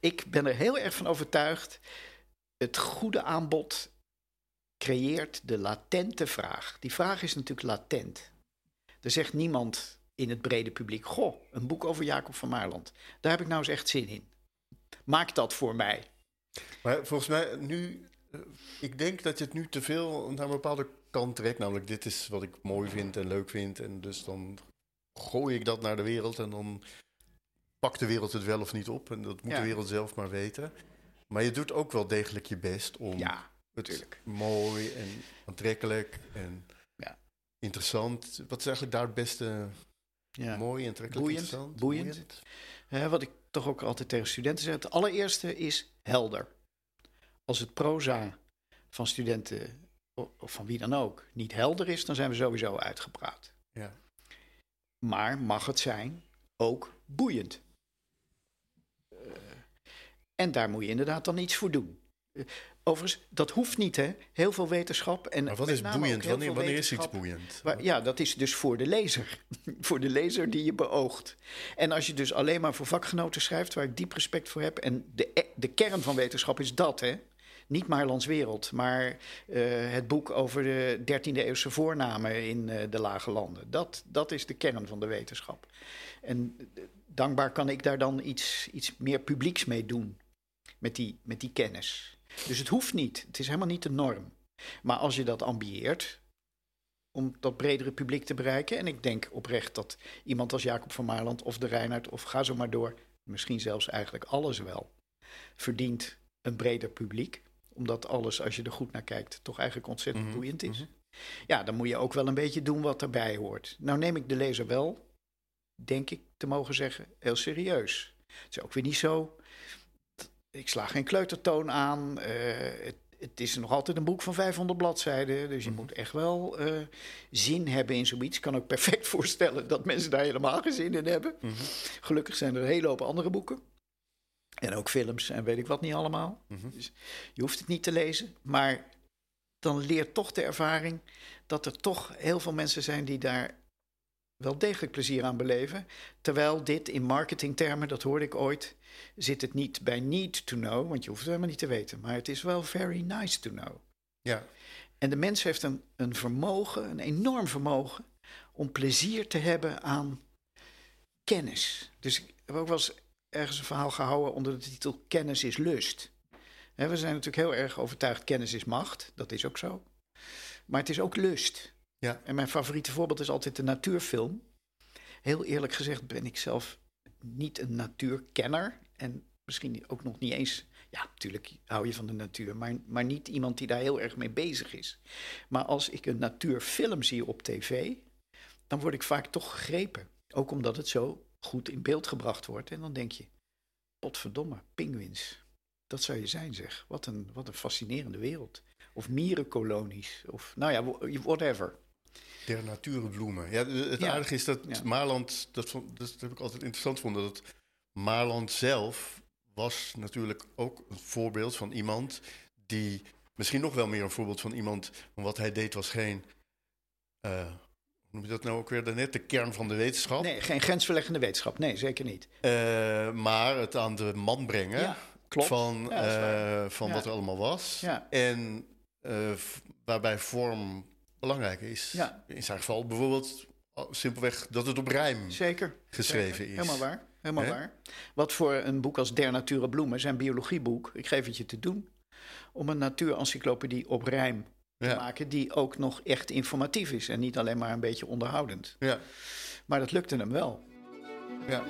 ik ben er heel erg van overtuigd. Het goede aanbod creëert de latente vraag. Die vraag is natuurlijk latent. Er zegt niemand in het brede publiek: Goh, een boek over Jacob van Maarland. Daar heb ik nou eens echt zin in. Maak dat voor mij. Maar volgens mij nu, eh, ik denk dat je het nu te veel naar een bepaalde kant trekt. Namelijk, dit is wat ik mooi vind en leuk vind. En dus dan gooi ik dat naar de wereld en dan pakt de wereld het wel of niet op. En dat moet Ja. de wereld zelf maar weten. Maar je doet ook wel degelijk je best om Ja, het tuurlijk. mooi en aantrekkelijk en Ja. interessant. Wat is eigenlijk daar het beste ja. mooi, aantrekkelijk, Boeiend, interessant? boeiend. Hè, wat ik toch ook altijd tegen studenten zeg. Het allereerste is helder. Als het proza van studenten of van wie dan ook niet helder is, dan zijn we sowieso uitgepraat. Ja. Maar mag het zijn ook boeiend? En daar moet je inderdaad dan iets voor doen. Eh, Overigens, dat hoeft niet, hè? Heel veel wetenschap. En Maar wat is boeiend? Wanneer, wanneer is iets boeiend? Waar- ja, dat is dus voor de lezer. voor de lezer die je beoogt. En als je dus alleen maar voor vakgenoten schrijft, waar ik diep respect voor heb. En de, e- de kern van wetenschap is dat, hè? Niet Maarlands Wereld, maar eh, het boek over de 13e eeuwse voornamen in eh, de lage landen. Dat, dat is de kern van de wetenschap. En dankbaar kan ik daar dan iets, iets meer publieks mee doen. Met die, met die kennis. Dus het hoeft niet. Het is helemaal niet de norm. Maar als je dat ambieert, om dat bredere publiek te bereiken. En ik denk oprecht dat iemand als Jacob van Maarland of de Reinhard of ga zo maar door, misschien zelfs eigenlijk alles wel, verdient een breder publiek. Omdat alles, als je er goed naar kijkt, toch eigenlijk ontzettend Mhm, boeiend is. mhm. Ja, dan moet je ook wel een beetje doen wat erbij hoort. Nou neem ik de lezer wel, denk ik te mogen zeggen, heel serieus. Het is ook weer niet zo. Ik sla geen kleutertoon aan. eh, het, het is nog altijd een boek van 500 bladzijden. Dus je Mhm. moet echt wel eh, zin hebben in zoiets. Ik kan ook perfect voorstellen dat mensen daar helemaal geen zin in hebben. Mhm, Gelukkig zijn er een hele hoop andere boeken. En ook films en weet ik wat niet allemaal. mhm. Je hoeft het niet te lezen, maar dan leert toch de ervaring dat er toch heel veel mensen zijn die daar wel degelijk plezier aan beleven. Terwijl dit in marketingtermen, dat hoorde ik ooit, zit het niet bij need to know, want je hoeft het helemaal niet te weten. Maar het is wel very nice to know. Ja, En de mens heeft een, een vermogen, een enorm vermogen, om plezier te hebben aan kennis. Dus ik heb ook wel eens ergens een verhaal gehouden onder de titel Kennis is lust. We zijn natuurlijk heel erg overtuigd kennis is macht, dat is ook zo. Maar het is ook lust. Ja. En mijn favoriete voorbeeld is altijd de natuurfilm. Heel eerlijk gezegd ben ik zelf niet een natuurkenner. En misschien ook nog niet eens. Ja, natuurlijk hou je van de natuur, maar, maar niet iemand die daar heel erg mee bezig is. Maar als ik een natuurfilm zie op tv, dan word ik vaak toch gegrepen. Ook omdat het zo goed in beeld gebracht wordt. En dan denk je, potverdomme, pinguïns. Dat zou je zijn, zeg. Wat een, wat een fascinerende wereld. Of mierenkolonies. Of nou ja, whatever. Der natuurbloemen. Ja, het Ja. aardige is dat Ja. Maarland, dat, vond- dat heb ik altijd interessant gevonden, dat Maarland zelf was natuurlijk ook een voorbeeld van iemand die, misschien nog wel meer een voorbeeld van iemand, want wat hij deed was geen, eh, hoe noem je dat nou ook weer daarnet, de kern van de wetenschap, Nee, geen grensverleggende wetenschap. Nee, zeker niet. Eh, maar het aan de man brengen Ja, klopt. van, eh, van wat er allemaal was. En waarbij vorm belangrijk is. Ja. In zijn geval bijvoorbeeld simpelweg dat het op rijm Zeker. geschreven Zeker. is. Helemaal waar. Helemaal waar. Wat voor een boek als Der Nature Bloemen, zijn biologieboek, ik geef het je te doen, om een natuurencyclopedie op rijm te Ja. maken die ook nog echt informatief is en niet alleen maar een beetje onderhoudend. Ja. Maar dat lukte hem wel. ja.